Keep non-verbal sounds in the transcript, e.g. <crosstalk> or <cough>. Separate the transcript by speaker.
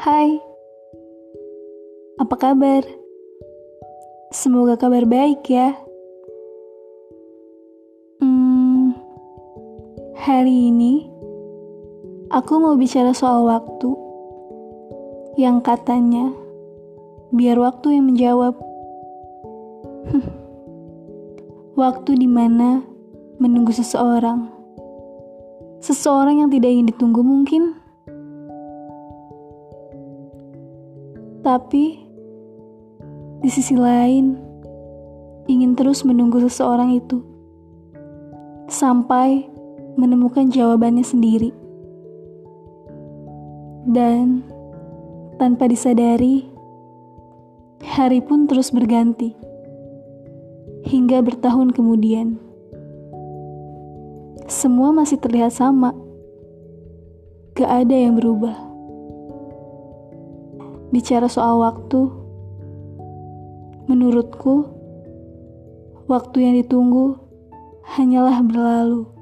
Speaker 1: Hai, apa kabar? Semoga kabar baik ya. Hmm, hari ini aku mau bicara soal waktu yang katanya biar waktu yang menjawab. <laughs> waktu di mana menunggu seseorang, seseorang yang tidak ingin ditunggu mungkin. Tapi di sisi lain, ingin terus menunggu seseorang itu sampai menemukan jawabannya sendiri, dan tanpa disadari, hari pun terus berganti hingga bertahun kemudian. Semua masih terlihat sama, gak ada yang berubah bicara soal waktu, menurutku, waktu yang ditunggu hanyalah berlalu.